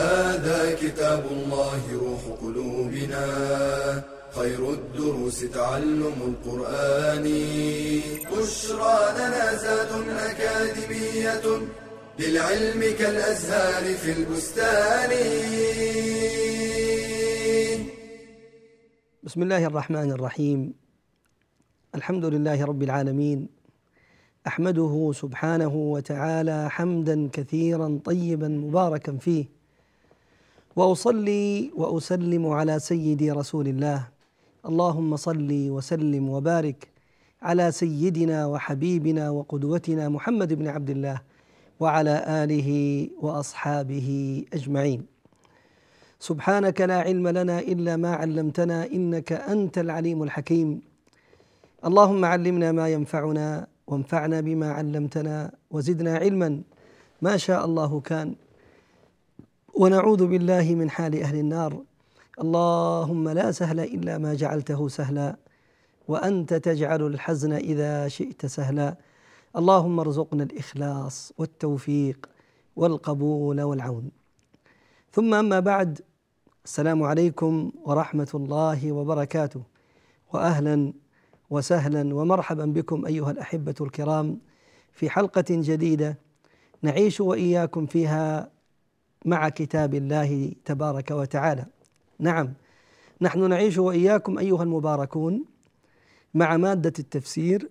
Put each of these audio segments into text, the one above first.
هذا كتاب الله روح قلوبنا. خير الدروس تعلم القرآن. بشرى لنا زاد أكاديمية للعلم كالأزهار في البستان. بسم الله الرحمن الرحيم. الحمد لله رب العالمين. أحمده سبحانه وتعالى حمدا كثيرا طيبا مباركا فيه. وأصلي وأسلم على سيدي رسول الله. اللهم صل وسلم وبارك على سيدنا وحبيبنا وقدوتنا محمد بن عبد الله وعلى آله وأصحابه أجمعين. سبحانك لا علم لنا إلا ما علمتنا إنك أنت العليم الحكيم. اللهم علمنا ما ينفعنا وانفعنا بما علمتنا وزدنا علما. ما شاء الله كان. ونعوذ بالله من حال أهل النار. اللهم لا سهل إلا ما جعلته سهلا وأنت تجعل الحزن إذا شئت سهلا. اللهم ارزقنا الإخلاص والتوفيق والقبول والعون. ثم أما بعد السلام عليكم ورحمة الله وبركاته. واهلا وسهلا ومرحبا بكم أيها الأحبة الكرام في حلقة جديدة نعيش وإياكم فيها مع كتاب الله تبارك وتعالى. نعم نحن نعيش وإياكم أيها المباركون مع مادة التفسير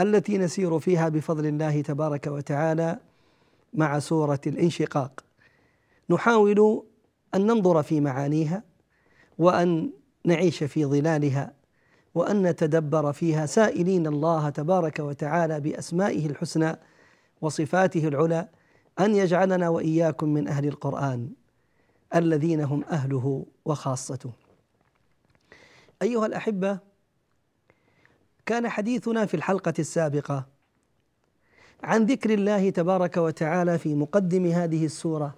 التي نسير فيها بفضل الله تبارك وتعالى مع سورة الانشقاق. نحاول أن ننظر في معانيها وأن نعيش في ظلالها وأن نتدبر فيها سائلين الله تبارك وتعالى بأسمائه الحسنى وصفاته العلى أن يجعلنا وإياكم من أهل القرآن الذين هم أهله وخاصته. أيها الأحبة كان حديثنا في الحلقة السابقة عن ذكر الله تبارك وتعالى في مقدم هذه السورة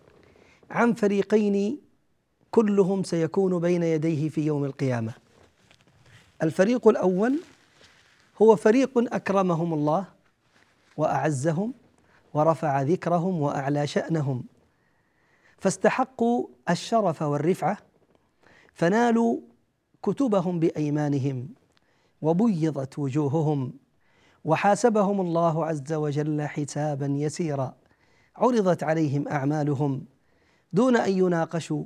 عن فريقين كلهم سيكون بين يديه في يوم القيامة. الفريق الأول هو فريق أكرمهم الله وأعزهم ورفع ذكرهم وأعلى شأنهم. فاستحقوا الشرف والرفعة فنالوا كتبهم بأيمانهم وبيضت وجوههم وحاسبهم الله عز وجل حسابا يسيرا. عرضت عليهم أعمالهم دون أن يناقشوا.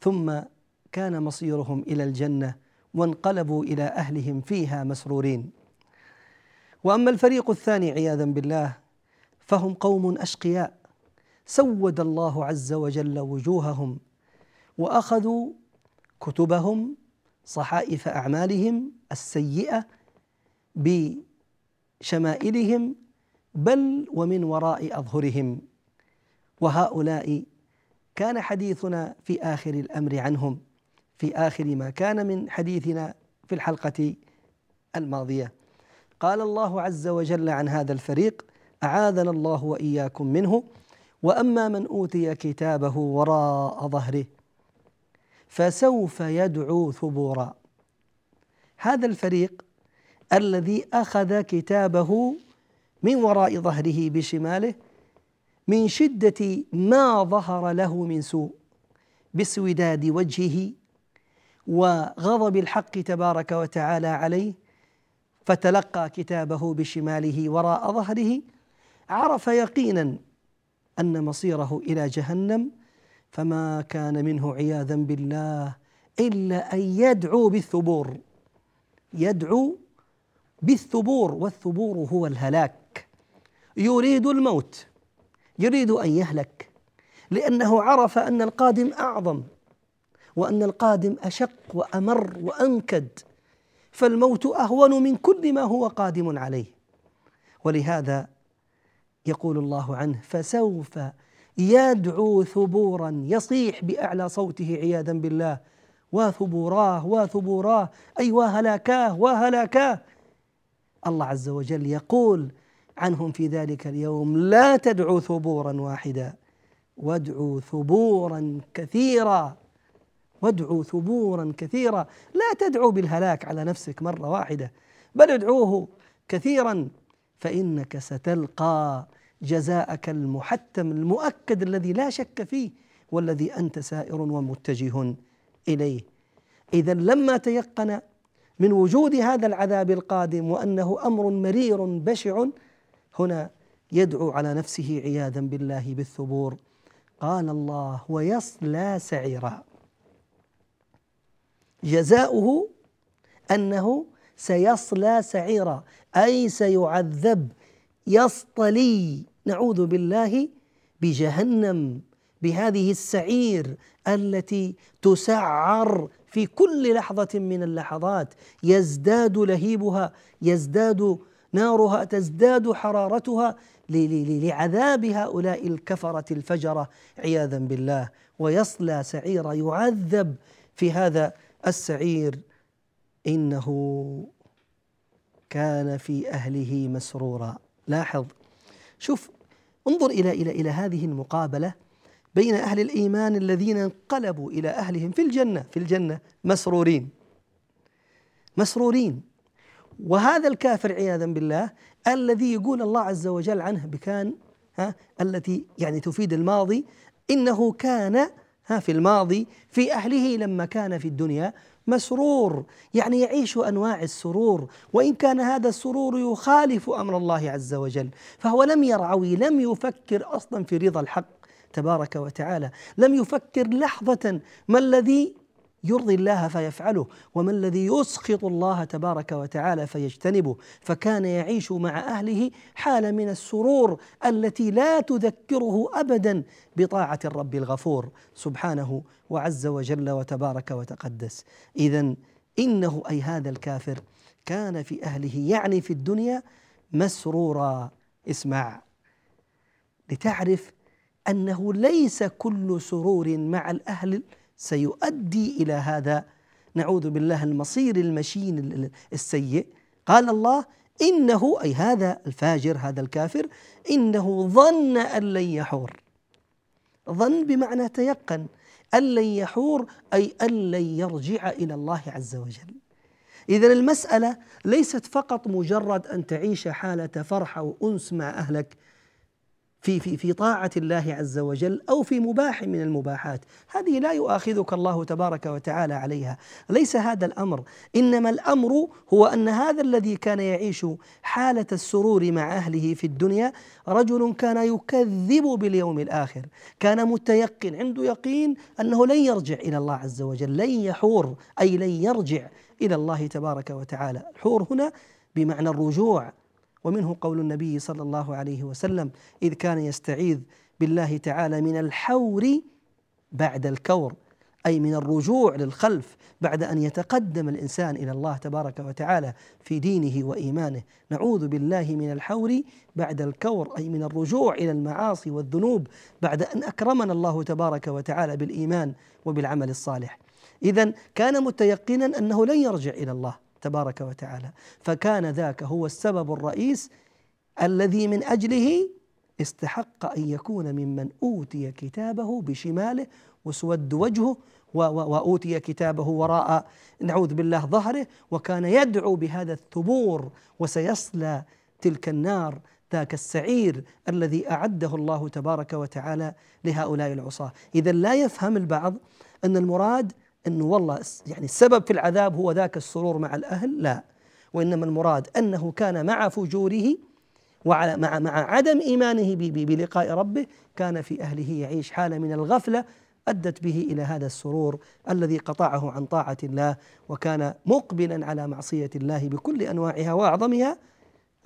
ثم كان مصيرهم إلى الجنة وانقلبوا إلى أهلهم فيها مسرورين. وأما الفريق الثاني عياذا بالله فهم قوم أشقياء. سود الله عز وجل وجوههم وأخذوا كتبهم صحائف أعمالهم السيئة بشمائلهم بل ومن وراء أظهرهم. وهؤلاء كان حديثنا في آخر الأمر عنهم في آخر ما كان من حديثنا في الحلقة الماضية. قال الله عز وجل عن هذا الفريق أعاذنا الله وإياكم منه وأما من أوتي كتابه وراء ظهره فسوف يدعو ثبورا. هذا الفريق الذي أخذ كتابه من وراء ظهره بشماله من شدة ما ظهر له من سوء باسوداد وجهه وغضب الحق تبارك وتعالى عليه فتلقى كتابه بشماله وراء ظهره عرف يقينا أن مصيره إلى جهنم فما كان منه عياذا بالله إلا أن يدعو بالثبور. يدعو بالثبور والثبور هو الهلاك. يريد الموت يريد أن يهلك لأنه عرف أن القادم أعظم وأن القادم أشق وأمر وأنكد فالموت أهون من كل ما هو قادم عليه. ولهذا يقول الله عنه فسوف يدعو ثبورا يصيح بأعلى صوته عياذا بالله. وثبوراه وثبوراه أي وهلاكاه وهلاكاه. الله عز وجل يقول عنهم في ذلك اليوم لا تدعوا ثبورا واحدا وادعوا ثبورا كثيرا وادعوا ثبورا كثيرا. لا تدعوا بالهلاك على نفسك مرة واحدة بل ادعوه كثيرا. فإنك ستلقى جزاءك المحتم المؤكد الذي لا شك فيه والذي أنت سائر ومتجه إليه. اذا لما تيقن من وجود هذا العذاب القادم وأنه أمر مرير بشع هنا يدعو على نفسه عياذا بالله بالثبور. قال الله ويصلى سعيرا. جزاؤه أنه سيصلى سعيرا أي سيعذب يصطلي. نعوذ بالله بجهنم بهذه السعير التي تسعر في كل لحظة من اللحظات. يزداد لهيبها يزداد نارها تزداد حرارتها لعذاب هؤلاء الكفرة الفجرة عياذا بالله. ويصلى سعيرا يعذب في هذا السعير. إنه كان في أهله مسرورا. لاحظ. شوف انظر إلى إلى إلى هذه المقابلة بين أهل الإيمان الذين انقلبوا إلى أهلهم في الجنة في الجنة مسرورين. مسرورين. وهذا الكافر عياذا بالله الذي يقول الله عز وجل عنه بكان ها التي يعني تفيد الماضي إنه كان ها في الماضي في أهله لما كان في الدنيا مسرور يعني يعيش أنواع السرور وإن كان هذا السرور يخالف أمر الله عز وجل فهو لم يرعوي لم يفكر أصلا في رضا الحق تبارك وتعالى لم يفكر لحظة ما الذي يرضي الله فيفعله وما الذي يسخط الله تبارك وتعالى فيجتنبه. فكان يعيش مع أهله حاله من السرور التي لا تذكره ابدا بطاعة الرب الغفور سبحانه وعز وجل وتبارك وتقدس. اذا إنه أي هذا الكافر كان في أهله يعني في الدنيا مسرورا. اسمع لتعرف أنه ليس كل سرور مع الأهل سيؤدي إلى هذا. نعوذ بالله المصير المشين السيء. قال الله إنه أي هذا الفاجر هذا الكافر إنه ظن أن لن يحور. ظن بمعنى تيقن. أن لن يحور أي أن لن يرجع إلى الله عز وجل. اذا المسألة ليست فقط مجرد أن تعيش حالة فرحه وانس مع أهلك. في في في طاعة الله عز وجل أو في مباح من المباحات، هذه لا يؤاخذك الله تبارك وتعالى عليها، ليس هذا الأمر، إنما الأمر هو أن هذا الذي كان يعيش حالة السرور مع أهله في الدنيا رجل كان يكذب باليوم الآخر، كان متيقن عنده يقين أنه لن يرجع إلى الله عز وجل، لن يحور أي لن يرجع إلى الله تبارك وتعالى، الحور هنا بمعنى الرجوع. ومنه قول النبي صلى الله عليه وسلم إذ كان يستعيذ بالله تعالى من الحور بعد الكور أي من الرجوع للخلف بعد أن يتقدم الإنسان إلى الله تبارك وتعالى في دينه وإيمانه. نعوذ بالله من الحور بعد الكور أي من الرجوع إلى المعاصي والذنوب بعد أن أكرمنا الله تبارك وتعالى بالإيمان وبالعمل الصالح. اذا كان متيقنا أنه لن يرجع إلى الله. تبارك وتعالى. فكان ذاك هو السبب الرئيس الذي من أجله استحق أن يكون ممن أوتي كتابه بشماله وسود وجهه وأوتي كتابه وراء نعوذ بالله ظهره وكان يدعو بهذا الثبور وسيصلى تلك النار ذاك السعير الذي أعده الله تبارك وتعالى لهؤلاء العصاة، اذا لا يفهم البعض أن المراد إنه والله يعني السبب في العذاب هو ذاك السرور مع الأهل؟ لا. وإنما المراد أنه كان مع فجوره وعلى مع مع عدم إيمانه بلقاء ربه كان في أهله يعيش حالة من الغفلة أدت به إلى هذا السرور الذي قطعه عن طاعة الله وكان مقبلا على معصية الله بكل أنواعها وأعظمها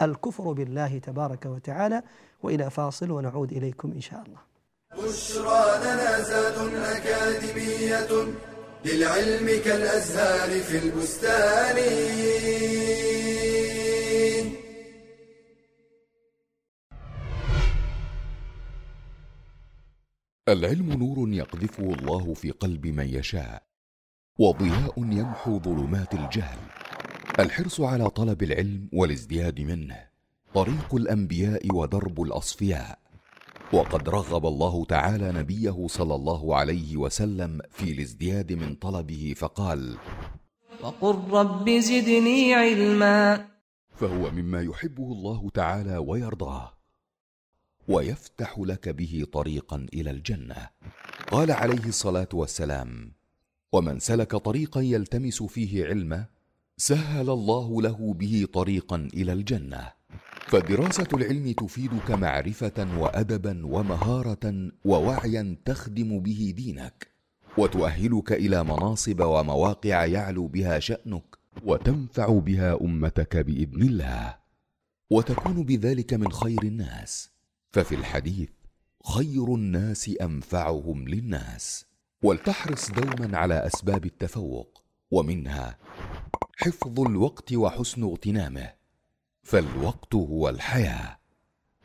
الكفر بالله تبارك وتعالى. وإلى فاصل ونعود إليكم إن شاء الله. بشرى لنا زاد أكاديمية للعلم كالأزهار في البستان. العلم نور يقذفه الله في قلب من يشاء وضياء يمحو ظلمات الجهل. الحرص على طلب العلم والازدياد منه طريق الأنبياء ودرب الأصفياء. وقد رغب الله تعالى نبيه صلى الله عليه وسلم في الازدياد من طلبه فقال وقل رب زدني علما. فهو مما يحبه الله تعالى ويرضاه ويفتح لك به طريقا إلى الجنة. قال عليه الصلاة والسلام ومن سلك طريقا يلتمس فيه علما سهل الله له به طريقا إلى الجنة. فدراسة العلم تفيدك معرفة وادبا ومهارة ووعيا تخدم به دينك وتؤهلك إلى مناصب ومواقع يعلو بها شأنك وتنفع بها أمتك بإذن الله. وتكون بذلك من خير الناس. ففي الحديث خير الناس أنفعهم للناس ولتحرص دوما على أسباب التفوق ومنها حفظ الوقت وحسن اغتنامه. فالوقت هو الحياة.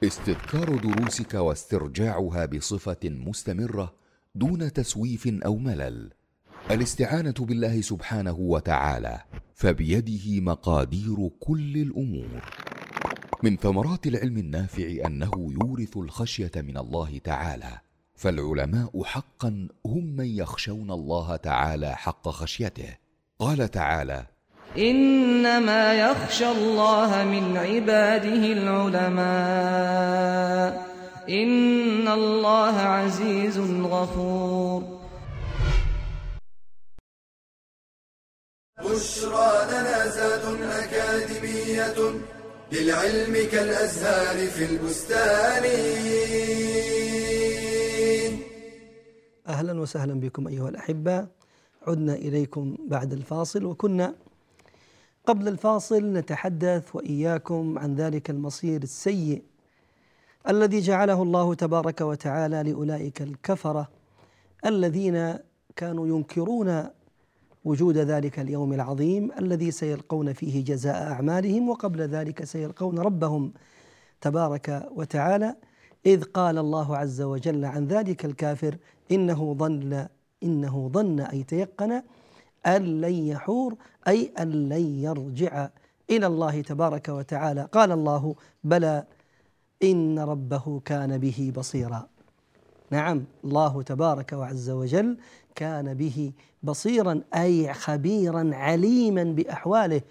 استذكار دروسك واسترجاعها بصفة مستمرة دون تسويف أو ملل. الاستعانة بالله سبحانه وتعالى فبيده مقادير كل الأمور. من ثمرات العلم النافع أنه يورث الخشية من الله تعالى فالعلماء حقا هم من يخشون الله تعالى حق خشيته. قال تعالى إنما يخشى الله من عباده العلماء. إن الله عزيز غفور. بشرى لنا زاد أكاديمية للعلم كالأزهار في البستان. أهلا وسهلا بكم أيها الأحبة. عدنا إليكم بعد الفاصل وكنا قبل الفاصل نتحدث وإياكم عن ذلك المصير السيء الذي جعله الله تبارك وتعالى لأولئك الكفرة الذين كانوا ينكرون وجود ذلك اليوم العظيم الذي سيلقون فيه جزاء أعمالهم وقبل ذلك سيلقون ربهم تبارك وتعالى إذ قال الله عز وجل عن ذلك الكافر إنه ظن إنه ظن اي تيقن أن لن يحور أي أن لن يرجع إلى الله تبارك وتعالى. قال الله بلى إن ربه كان به بصيرا. نعم الله تبارك وعز وجل كان به بصيرا أي خبيرا عليما بأحواله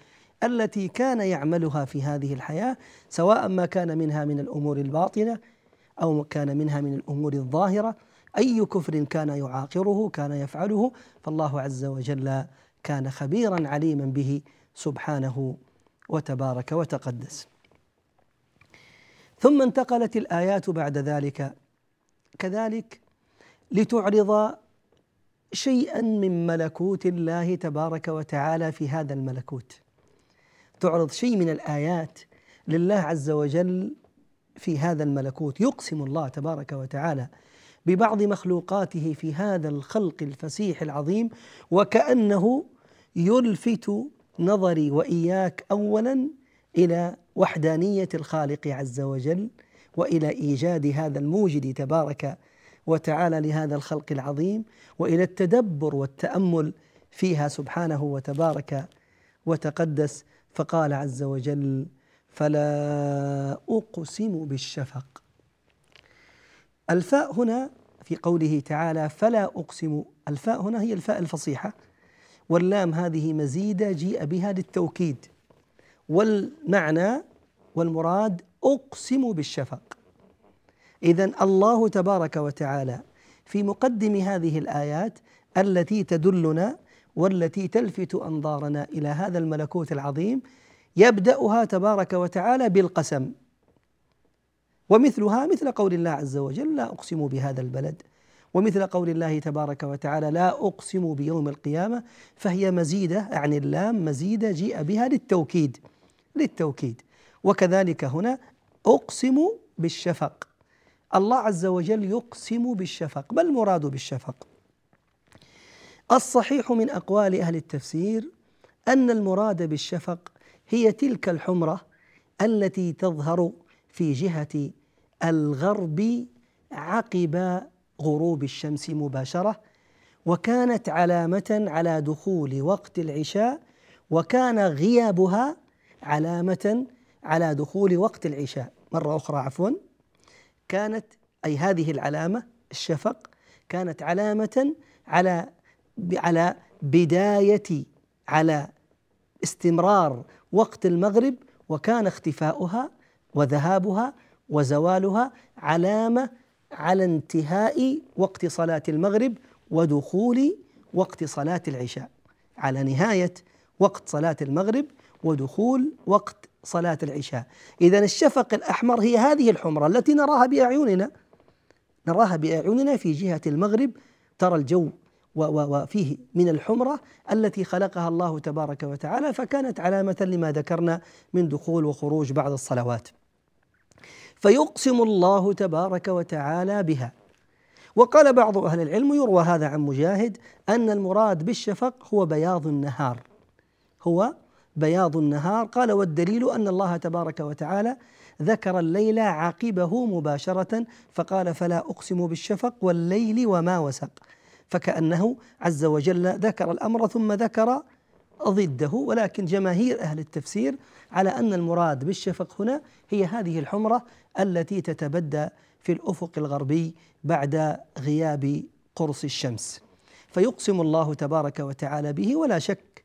التي كان يعملها في هذه الحياة سواء ما كان منها من الأمور الباطنة أو كان منها من الأمور الظاهرة. أي كفر كان يعاقره كان يفعله فالله عز وجل كان خبيرا عليما به سبحانه وتبارك وتقدس. ثم انتقلت الآيات بعد ذلك. كذلك لتعرض شيئا من ملكوت الله تبارك وتعالى في هذا الملكوت. تعرض شيء من الآيات لله عز وجل في هذا الملكوت. يقسم الله تبارك وتعالى ببعض مخلوقاته في هذا الخلق الفسيح العظيم وكأنه يلفت نظري وإياك اولا إلى وحدانية الخالق عز وجل وإلى إيجاد هذا الموجد تبارك وتعالى لهذا الخلق العظيم وإلى التدبر والتأمل فيها سبحانه وتبارك وتقدس. فقال عز وجل فلا أقسم بالشفق الفاء هنا في قوله تعالى فلا أقسم الفاء هنا هي الفاء الفصيحة. واللام هذه مزيدة جيء بها للتوكيد. والمعنى والمراد أقسم بالشفق. اذا الله تبارك وتعالى في مقدم هذه الآيات التي تدلنا والتي تلفت أنظارنا إلى هذا الملكوت العظيم يبدأها تبارك وتعالى بالقسم. ومثلها مثل قول الله عز وجل لا أقسم بهذا البلد. ومثل قول الله تبارك وتعالى لا أقسم بيوم القيامة فهي مزيدة عن اللام مزيدة جيء بها للتوكيد للتوكيد. وكذلك هنا أقسم بالشفق. الله عز وجل يقسم بالشفق. ما المراد بالشفق؟ الصحيح من أقوال أهل التفسير أن المراد بالشفق هي تلك الحمرة التي تظهر في جهة الغرب عقب غروب الشمس مباشرة وكانت علامة على دخول وقت العشاء وكان غيابها علامة على دخول وقت العشاء. مرة أخرى عفوا كانت أي هذه العلامة الشفق كانت علامة على على بداية على استمرار وقت المغرب وكان اختفاؤها وذهابها وزوالها علامة على انتهاء وقت صلاة المغرب ودخول وقت صلاة العشاء. على نهاية وقت صلاة المغرب ودخول وقت صلاة العشاء. إذا الشفق الأحمر هي هذه الحمرة التي نراها بأعيننا. نراها بأعيننا في جهة المغرب. ترى الجو وفيه من الحمرة التي خلقها الله تبارك وتعالى فكانت علامة لما ذكرنا من دخول وخروج بعض الصلوات. فيقسم الله تبارك وتعالى بها. وقال بعض أهل العلم يروى هذا عن مجاهد أن المراد بالشفق هو بياض النهار. هو بياض النهار. قال والدليل أن الله تبارك وتعالى ذكر الليل عقبه مباشرة فقال فلا أقسم بالشفق والليل وما وسق. فكأنه عز وجل ذكر الأمر ثم ذكر ضده. ولكن جماهير أهل التفسير على أن المراد بالشفق هنا هي هذه الحمرة التي تتبدى في الأفق الغربي بعد غياب قرص الشمس. فيقسم الله تبارك وتعالى به ولا شك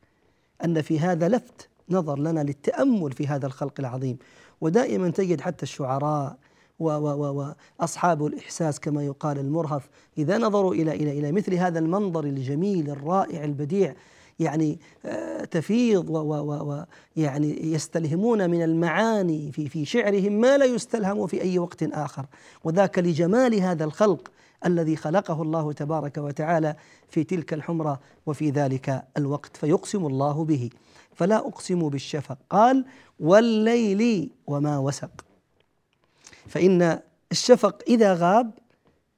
أن في هذا لفت نظر لنا للتأمل في هذا الخلق العظيم. ودائما تجد حتى الشعراء وأصحاب الإحساس كما يقال المرهف إذا نظروا إلى إلى إلى مثل هذا المنظر الجميل الرائع البديع يعني آه، تفيض ويعني يستلهمون من المعاني في في شعرهم ما لا يستلهم في أي وقت آخر. وذاك لجمال هذا الخلق الذي خلقه الله تبارك وتعالى في تلك الحمرة وفي ذلك الوقت فيقسم الله به. فلا أقسم بالشفق. قال والليل وما وسق. فإن الشفق إذا غاب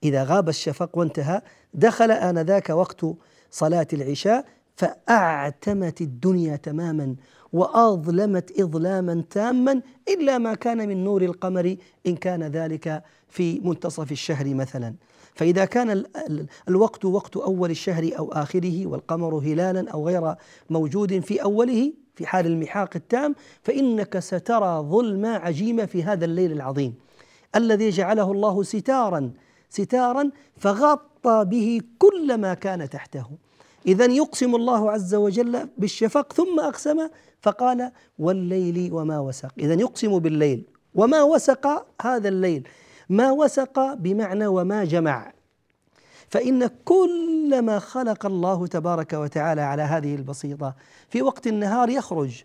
إذا غاب الشفق وانتهى دخل آنذاك وقت صلاة العشاء فأعتمت الدنيا تماما وأظلمت إظلاما تاما إلا ما كان من نور القمر إن كان ذلك في منتصف الشهر مثلا. فإذا كان الوقت وقت أول الشهر أو آخره والقمر هلالا أو غير موجود في أوله في حال المحاق التام فإنك سترى ظلمة عجيمة في هذا الليل العظيم. الذي جعله الله ستارا ستارا فغطى به كل ما كان تحته. إذا يقسم الله عز وجل بالشفق ثم أقسم فقال والليل وما وسق. إذا يقسم بالليل. وما وسق هذا الليل. ما وسق بمعنى وما جمع. فإن كل ما خلق الله تبارك وتعالى على هذه البسيطة في وقت النهار يخرج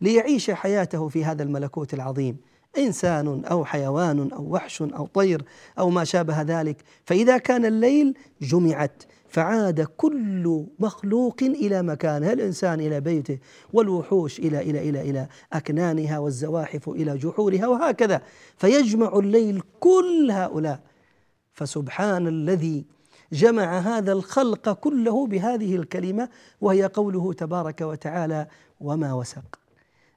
ليعيش حياته في هذا الملكوت العظيم. إنسان أو حيوان أو وحش أو طير أو ما شابه ذلك. فإذا كان الليل جمعت. فعاد كل مخلوق إلى مكانه الانسان إلى بيته والوحوش إلى إلى إلى إلى أكنانها والزواحف إلى جحورها وهكذا. فيجمع الليل كل هؤلاء. فسبحان الذي جمع هذا الخلق كله بهذه الكلمة وهي قوله تبارك وتعالى وما وسق.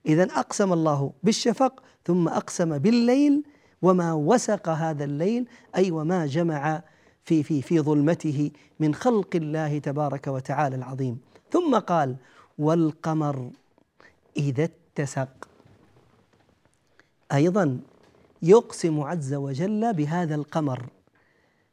اذا أقسم الله بالشفق ثم أقسم بالليل وما وسق هذا الليل أي وما جمع في في في ظلمته من خلق الله تبارك وتعالى العظيم. ثم قال والقمر إذا اتسق. أيضا يقسم عز وجل بهذا القمر.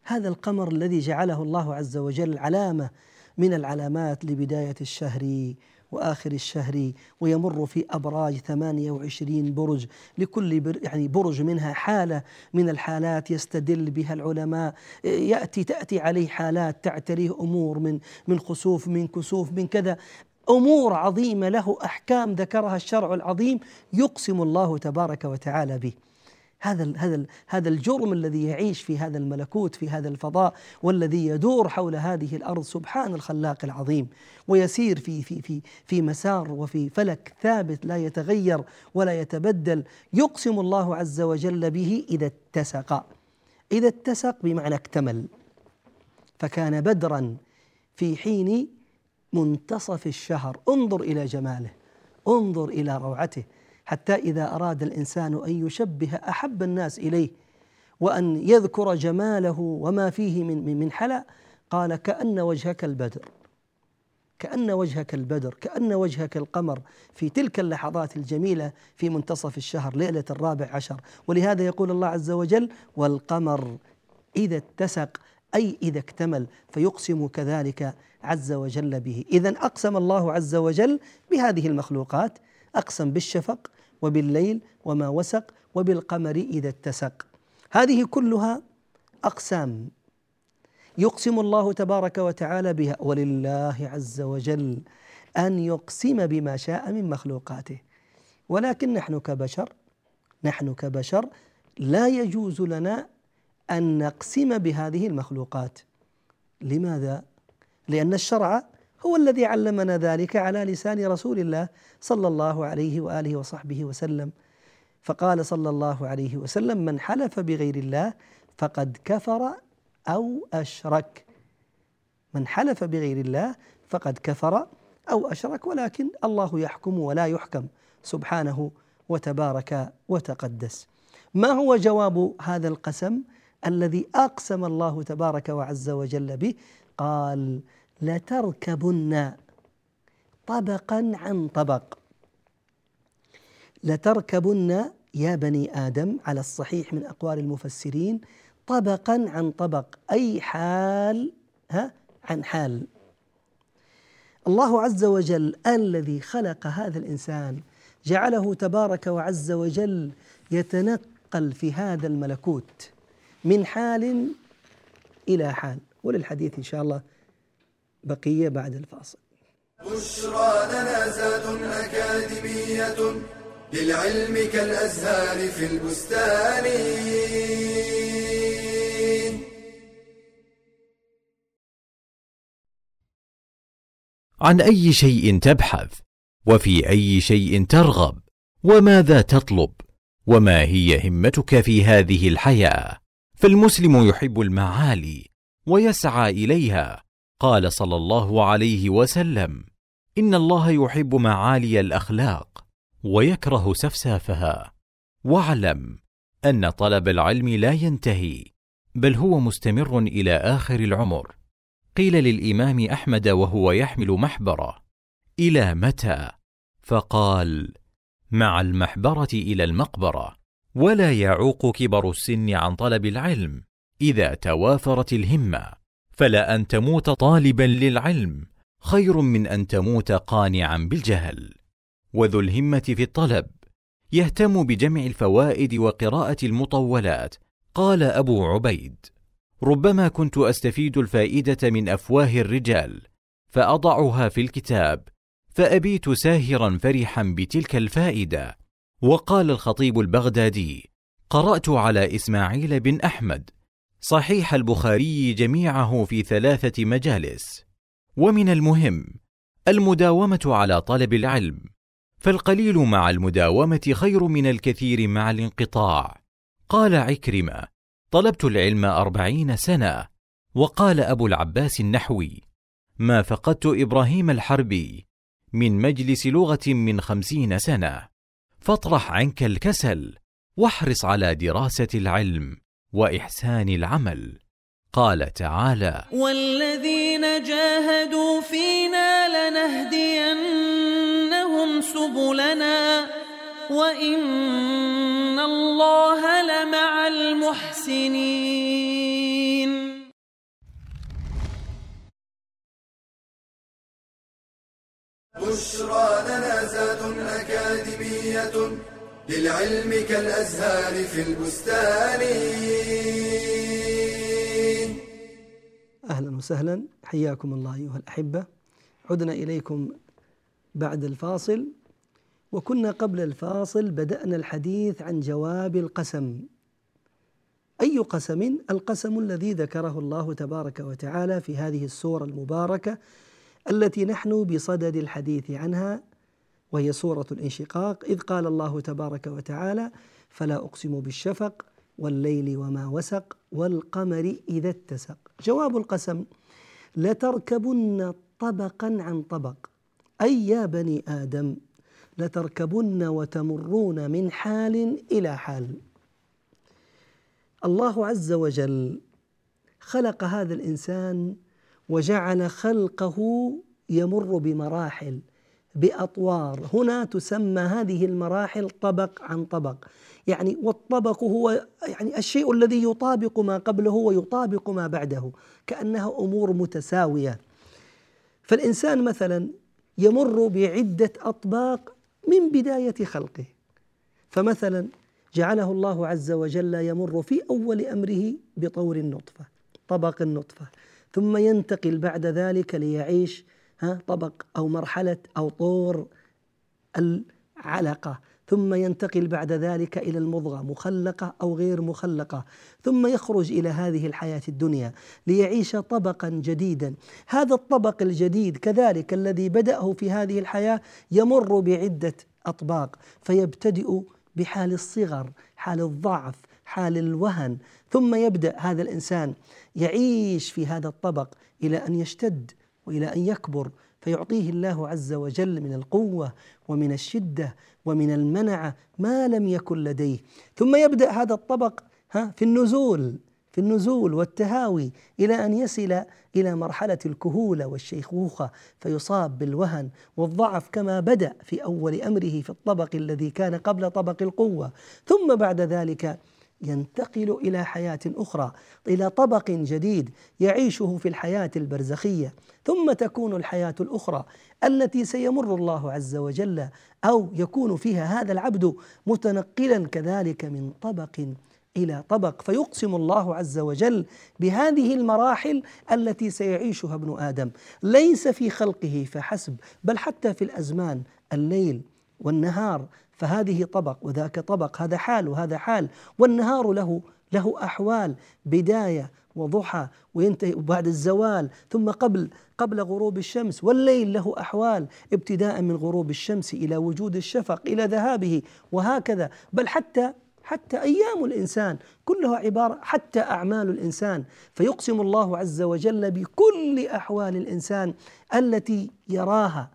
هذا القمر الذي جعله الله عز وجل علامة من العلامات لبداية الشهر وآخر الشهر ويمر في أبراج 28 برج. لكل بر يعني برج منها حالة من الحالات يستدل بها العلماء. يأتي تأتي عليه حالات تعتريه أمور من من خسوف من كسوف من كذا. أمور عظيمة له أحكام ذكرها الشرع العظيم يقسم الله تبارك وتعالى به. هذا هذا هذا الجرم الذي يعيش في هذا الملكوت في هذا الفضاء والذي يدور حول هذه الأرض سبحان الخلاق العظيم. ويسير في في في في مسار وفي فلك ثابت لا يتغير ولا يتبدل. يقسم الله عز وجل به إذا اتسق. إذا اتسق بمعنى اكتمل. فكان بدرا في حين منتصف الشهر. انظر إلى جماله. انظر إلى روعته. حتى إذا أراد الإنسان أن يشبه أحب الناس إليه وأن يذكر جماله وما فيه من من حلا قال كأن وجهك البدر. كأن وجهك البدر كأن وجهك القمر في تلك اللحظات الجميلة في منتصف الشهر ليلة الرابع عشر. ولهذا يقول الله عز وجل والقمر إذا اتسق أي إذا اكتمل فيقسم كذلك عز وجل به. إذا أقسم الله عز وجل بهذه المخلوقات. أقسم بالشفق وبالليل وما وسق وبالقمر إذا اتسق. هذه كلها أقسام يقسم الله تبارك وتعالى بها ولله عز وجل أن يقسم بما شاء من مخلوقاته. ولكن نحن كبشر نحن كبشر لا يجوز لنا أن نقسم بهذه المخلوقات. لماذا؟ لأن الشرع هو الذي علمنا ذلك على لسان رسول الله صلى الله عليه وآله وصحبه وسلم. فقال صلى الله عليه وسلم من حلف بغير الله فقد كفر أو أشرك. من حلف بغير الله فقد كفر أو أشرك ولكن الله يحكم ولا يحكم سبحانه وتبارك وتقدس. ما هو جواب هذا القسم الذي أقسم الله تبارك وعز وجل به؟ قال لتركبن طبقا عن طبق. لتركبن يا بني آدم على الصحيح من أقوال المفسرين طبقا عن طبق أي حال ها عن حال. الله عز وجل الذي خلق هذا الإنسان جعله تبارك وعز وجل يتنقل في هذا الملكوت من حال إلى حال. وللحديث إن شاء الله بقية بعد الفاصل. بشرى لنا زاد أكاديمية للعلم كالأزهار في البستان. عن أي شيء تبحث؟ وفي أي شيء ترغب؟ وماذا تطلب؟ وما هي همتك في هذه الحياة؟ فالمسلم يحب المعالي ويسعى إليها. قال صلى الله عليه وسلم إن الله يحب معالي الأخلاق ويكره سفسافها. واعلم أن طلب العلم لا ينتهي بل هو مستمر إلى آخر العمر. قيل للإمام أحمد وهو يحمل محبره إلى متى؟ فقال مع المحبرة إلى المقبرة ولا يعوق كبر السن عن طلب العلم إذا توافرت الهمة. فلا أن تموت طالبا للعلم. خير من أن تموت قانعا بالجهل. وذو الهمة في الطلب. يهتم بجمع الفوائد وقراءة المطولات. قال أبو عبيد. ربما كنت أستفيد الفائدة من أفواه الرجال. فأضعها في الكتاب. فأبيت ساهرا فرحا بتلك الفائدة. وقال الخطيب البغدادي. قرأت على إسماعيل بن أحمد. صحيح البخاري جميعه في ثلاثة مجالس. ومن المهم المداومة على طلب العلم. فالقليل مع المداومة خير من الكثير مع الانقطاع. قال عكرمة طلبت العلم أربعين سنة. وقال أبو العباس النحوي ما فقدت إبراهيم الحربي من مجلس لغة من خمسين سنة. فاطرح عنك الكسل واحرص على دراسة العلم. وإحسان العمل. قال تعالى والذين جاهدوا فينا لنهدينهم سبلنا وإن الله لمع المحسنين. بشرى لنا زاد أكاديمية للعلم كالأزهار في البستان. أهلا وسهلا. حياكم الله أيها الأحبة. عدنا إليكم بعد الفاصل. وكنا قبل الفاصل بدأنا الحديث عن جواب القسم. أي قسم؟ القسم الذي ذكره الله تبارك وتعالى في هذه السورة المباركة التي نحن بصدد الحديث عنها وهي سورة الانشقاق إذ قال الله تبارك وتعالى فلا أقسم بالشفق والليل وما وسق والقمر إذا اتسق. جواب القسم لتركبن طبقا عن طبق. أي يا بني آدم لتركبن وتمرون من حال إلى حال. الله عز وجل خلق هذا الإنسان وجعل خلقه يمر بمراحل. بأطوار. هنا تسمى هذه المراحل طبق عن طبق. يعني والطبق هو يعني الشيء الذي يطابق ما قبله ويطابق ما بعده كأنها أمور متساوية. فالإنسان مثلا يمر بعدة أطباق من بداية خلقه. فمثلا جعله الله عز وجل يمر في أول أمره بطور النطفة طبق النطفة ثم ينتقل بعد ذلك ليعيش ها طبق أو مرحلة أو طور العلقة ثم ينتقل بعد ذلك إلى المضغة مخلقة أو غير مخلقة ثم يخرج إلى هذه الحياة الدنيا ليعيش طبقا جديدا. هذا الطبق الجديد كذلك الذي بدأه في هذه الحياة يمر بعدة أطباق فيبتدئ بحال الصغر حال الضعف حال الوهن ثم يبدأ هذا الإنسان يعيش في هذا الطبق إلى أن يشتد. وإلى أن يكبر فيعطيه الله عز وجل من القوة ومن الشدة ومن المنعه ما لم يكن لديه. ثم يبدأ هذا الطبق ها في النزول في النزول والتهاوي إلى أن يصل إلى مرحلة الكهولة والشيخوخة فيصاب بالوهن والضعف كما بدأ في أول أمره في الطبق الذي كان قبل طبق القوة. ثم بعد ذلك ينتقل إلى حياة أخرى إلى طبق جديد يعيشه في الحياة البرزخية ثم تكون الحياة الأخرى التي سيمر الله عز وجل أو يكون فيها هذا العبد متنقلا كذلك من طبق إلى طبق. فيقسم الله عز وجل بهذه المراحل التي سيعيشها ابن آدم. ليس في خلقه فحسب بل حتى في الأزمان الليل والنهار. فهذه طبق وذاك طبق هذا حال وهذا حال. والنهار له له أحوال بداية وضحى وينتهي بعد الزوال. ثم قبل قبل غروب الشمس والليل له أحوال ابتداء من غروب الشمس إلى وجود الشفق إلى ذهابه وهكذا. بل حتى حتى أيام الإنسان كلها عبارة حتى أعمال الإنسان. فيقسم الله عز وجل بكل أحوال الإنسان التي يراها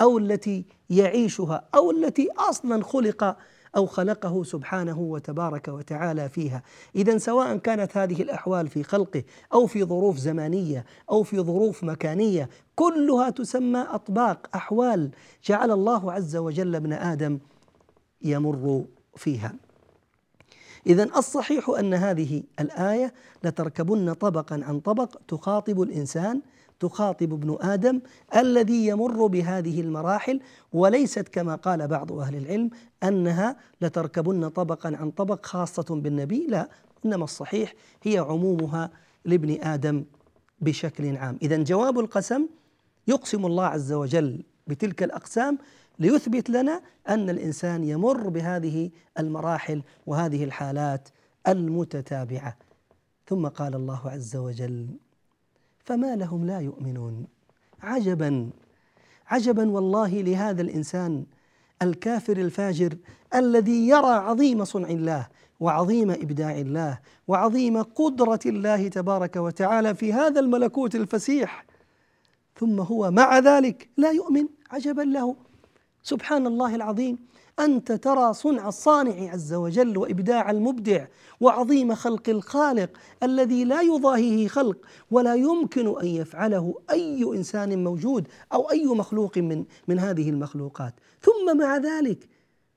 أو التي يعيشها أو التي أصلا خلق أو خلقه سبحانه وتبارك وتعالى فيها. اذا سواء كانت هذه الأحوال في خلقه أو في ظروف زمانية أو في ظروف مكانية كلها تسمى أطباق أحوال جعل الله عز وجل ابن آدم يمر فيها. اذا الصحيح أن هذه الآية لتركبن طبقا عن طبق تخاطب الإنسان تخاطب ابن آدم الذي يمر بهذه المراحل وليست كما قال بعض أهل العلم أنها لتركبن طبقا عن طبق خاصة بالنبي لا إنما الصحيح هي عمومها لابن آدم بشكل عام. اذا جواب القسم يقسم الله عز وجل بتلك الأقسام ليثبت لنا أن الإنسان يمر بهذه المراحل وهذه الحالات المتتابعة. ثم قال الله عز وجل فما لهم لا يؤمنون. عجبا عجبا والله لهذا الإنسان الكافر الفاجر الذي يرى عظيم صنع الله وعظيم إبداع الله وعظيم قدرة الله تبارك وتعالى في هذا الملكوت الفسيح. ثم هو مع ذلك لا يؤمن. عجبا له. سبحان الله العظيم. أنت ترى صنع الصانع عز وجل وإبداع المبدع وعظيم خلق الخالق الذي لا يضاهيه خلق ولا يمكن أن يفعله أي إنسان موجود أو أي مخلوق من من هذه المخلوقات. ثم مع ذلك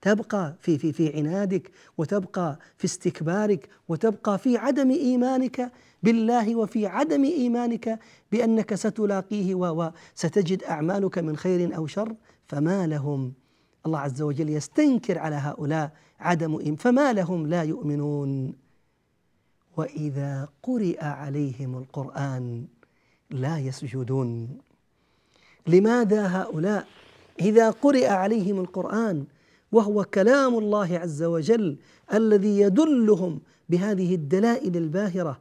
تبقى في في في عنادك وتبقى في استكبارك وتبقى في عدم إيمانك بالله وفي عدم إيمانك بأنك ستلاقيه وستجد أعمالك من خير أو شر. فما لهم. الله عز وجل يستنكر على هؤلاء عدم إيمان. فما لهم لا يؤمنون. وإذا قرئ عليهم القرآن لا يسجدون. لماذا هؤلاء إذا قرئ عليهم القرآن وهو كلام الله عز وجل الذي يدلهم بهذه الدلائل الباهرة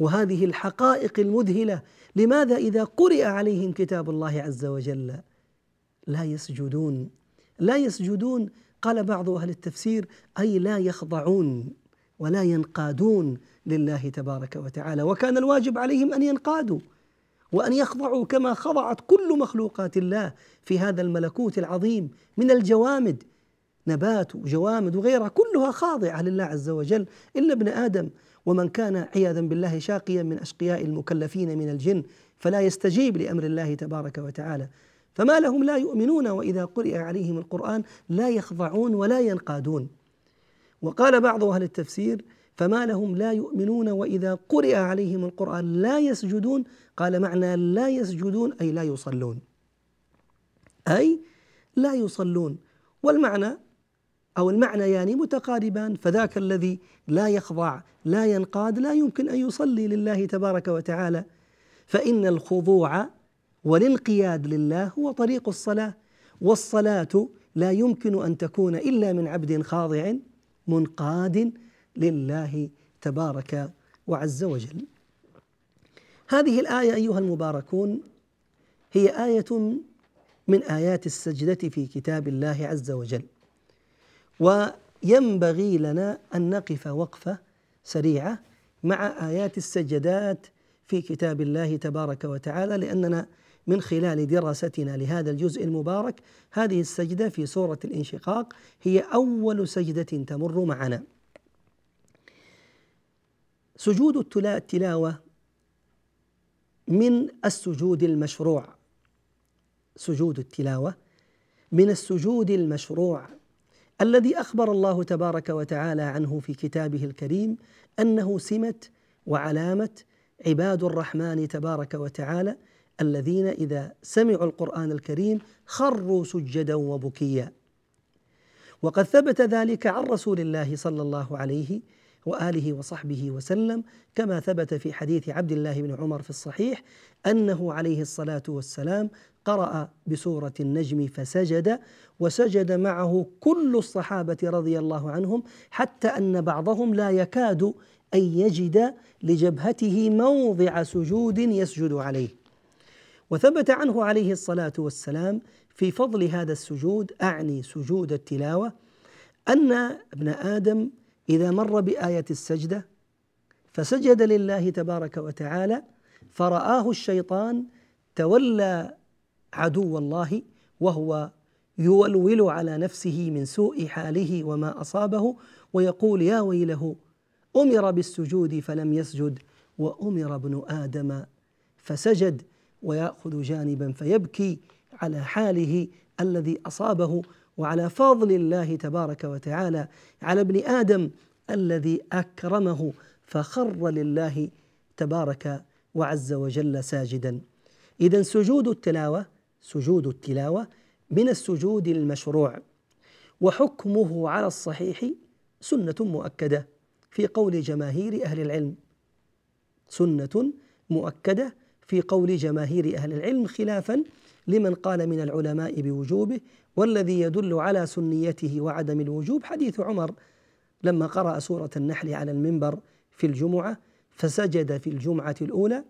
وهذه الحقائق المذهلة لماذا إذا قرئ عليهم كتاب الله عز وجل؟ لا يسجدون. لا يسجدون قال بعض أهل التفسير أي لا يخضعون ولا ينقادون لله تبارك وتعالى. وكان الواجب عليهم أن ينقادوا وأن يخضعوا كما خضعت كل مخلوقات الله في هذا الملكوت العظيم من الجوامد نبات وجوامد وغيرها كلها خاضعة لله عز وجل. إلا ابن آدم ومن كان عياذا بالله شاقيا من أشقياء المكلفين من الجن فلا يستجيب لأمر الله تبارك وتعالى. فما لهم لا يؤمنون وإذا قرئ عليهم القرآن لا يخضعون ولا ينقادون. وقال بعض أهل التفسير فما لهم لا يؤمنون وإذا قرئ عليهم القرآن لا يسجدون. قال معنى لا يسجدون أي لا يصلون. أي لا يصلون. والمعنى أو المعنى يعني متقاربان فذاك الذي لا يخضع لا ينقاد لا يمكن أن يصلي لله تبارك وتعالى. فإن الخضوع والانقياد لله هو طريق الصلاة والصلاة لا يمكن أن تكون إلا من عبد خاضع منقاد لله تبارك وعز وجل. هذه الآية أيها المباركون هي آية من آيات السجدة في كتاب الله عز وجل. وينبغي لنا أن نقف وقفة سريعة مع آيات السجدات في كتاب الله تبارك وتعالى لأننا من خلال دراستنا لهذا الجزء المبارك. هذه السجدة في سورة الانشقاق هي أول سجدة تمر معنا. سجود التلاوة من السجود المشروع. سجود التلاوة من السجود المشروع الذي أخبر الله تبارك وتعالى عنه في كتابه الكريم أنه سمه وعلامه عباد الرحمن تبارك وتعالى الذين إذا سمعوا القرآن الكريم خروا سجدا وبكيا. وقد ثبت ذلك عن رسول الله صلى الله عليه وآله وصحبه وسلم كما ثبت في حديث عبد الله بن عمر في الصحيح أنه عليه الصلاة والسلام قرأ بسورة النجم فسجد وسجد معه كل الصحابة رضي الله عنهم حتى أن بعضهم لا يكاد أن يجد لجبهته موضع سجود يسجد عليه. وثبت عنه عليه الصلاة والسلام في فضل هذا السجود أعني سجود التلاوة أن ابن آدم إذا مر بآية السجدة فسجد لله تبارك وتعالى فرآه الشيطان تولى عدو الله وهو يولول على نفسه من سوء حاله وما أصابه ويقول يا ويله أمر بالسجود فلم يسجد وأمر ابن آدم فسجد. ويأخذ جانبا فيبكي على حاله الذي أصابه وعلى فضل الله تبارك وتعالى على ابن آدم الذي أكرمه فخر لله تبارك وعز وجل ساجدا. اذا سجود التلاوة سجود التلاوة من السجود المشروع وحكمه على الصحيح سنة مؤكدة في قول جماهير أهل العلم. سنة مؤكدة في قول جماهير أهل العلم خلافا لمن قال من العلماء بوجوبه والذي يدل على سنيته وعدم الوجوب حديث عمر. لما قرأ سورة النحل على المنبر في الجمعة فسجد في الجمعة الأولى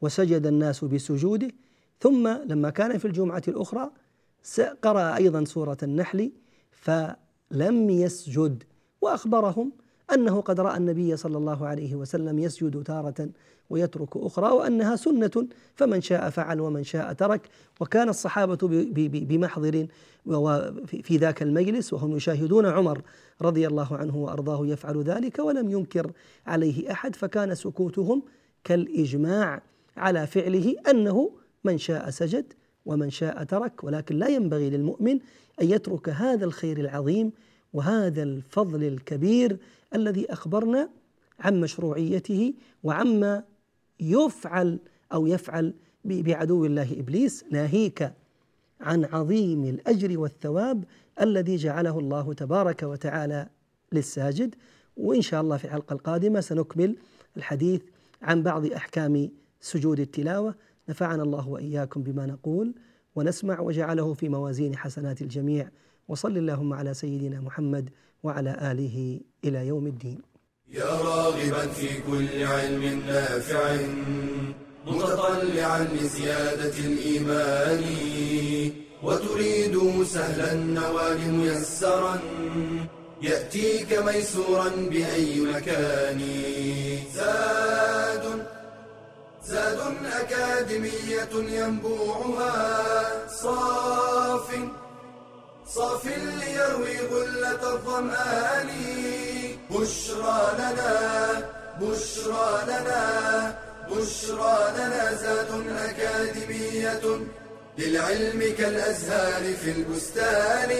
وسجد الناس بسجوده. ثم لما كان في الجمعة الأخرى قرأ أيضا سورة النحل فلم يسجد وأخبرهم أنه قد رأى النبي صلى الله عليه وسلم يسجد تارة ويترك أخرى وأنها سنة فمن شاء فعل ومن شاء ترك. وكان الصحابة بمحضر في ذاك المجلس وهم يشاهدون عمر رضي الله عنه وأرضاه يفعل ذلك ولم ينكر عليه أحد فكان سكوتهم كالإجماع على فعله أنه من شاء سجد ومن شاء ترك. ولكن لا ينبغي للمؤمن أن يترك هذا الخير العظيم وهذا الفضل الكبير الذي أخبرنا عن مشروعيته وعما يفعل أو يفعل بعدو الله إبليس ناهيك عن عظيم الأجر والثواب الذي جعله الله تبارك وتعالى للساجد. وإن شاء الله في الحلقة القادمة سنكمل الحديث عن بعض أحكام سجود التلاوة. نفعنا الله وإياكم بما نقول ونسمع وجعله في موازين حسنات الجميع. وصل اللهم على سيدنا محمد وعلى آله إلى يوم الدين. يا راغبا في كل علم نافع متطلعا لزيادة الإيمان وتريد سهلا النوال ميسرا يأتيك ميسورا بأي مكان زاد زاد أكاديمية ينبوعها صاف صاف ليروي غلة الظمآن. بشرى لنا بشرى لنا بشرى لنا زاد أكاديمية للعلم كالأزهار في البستان.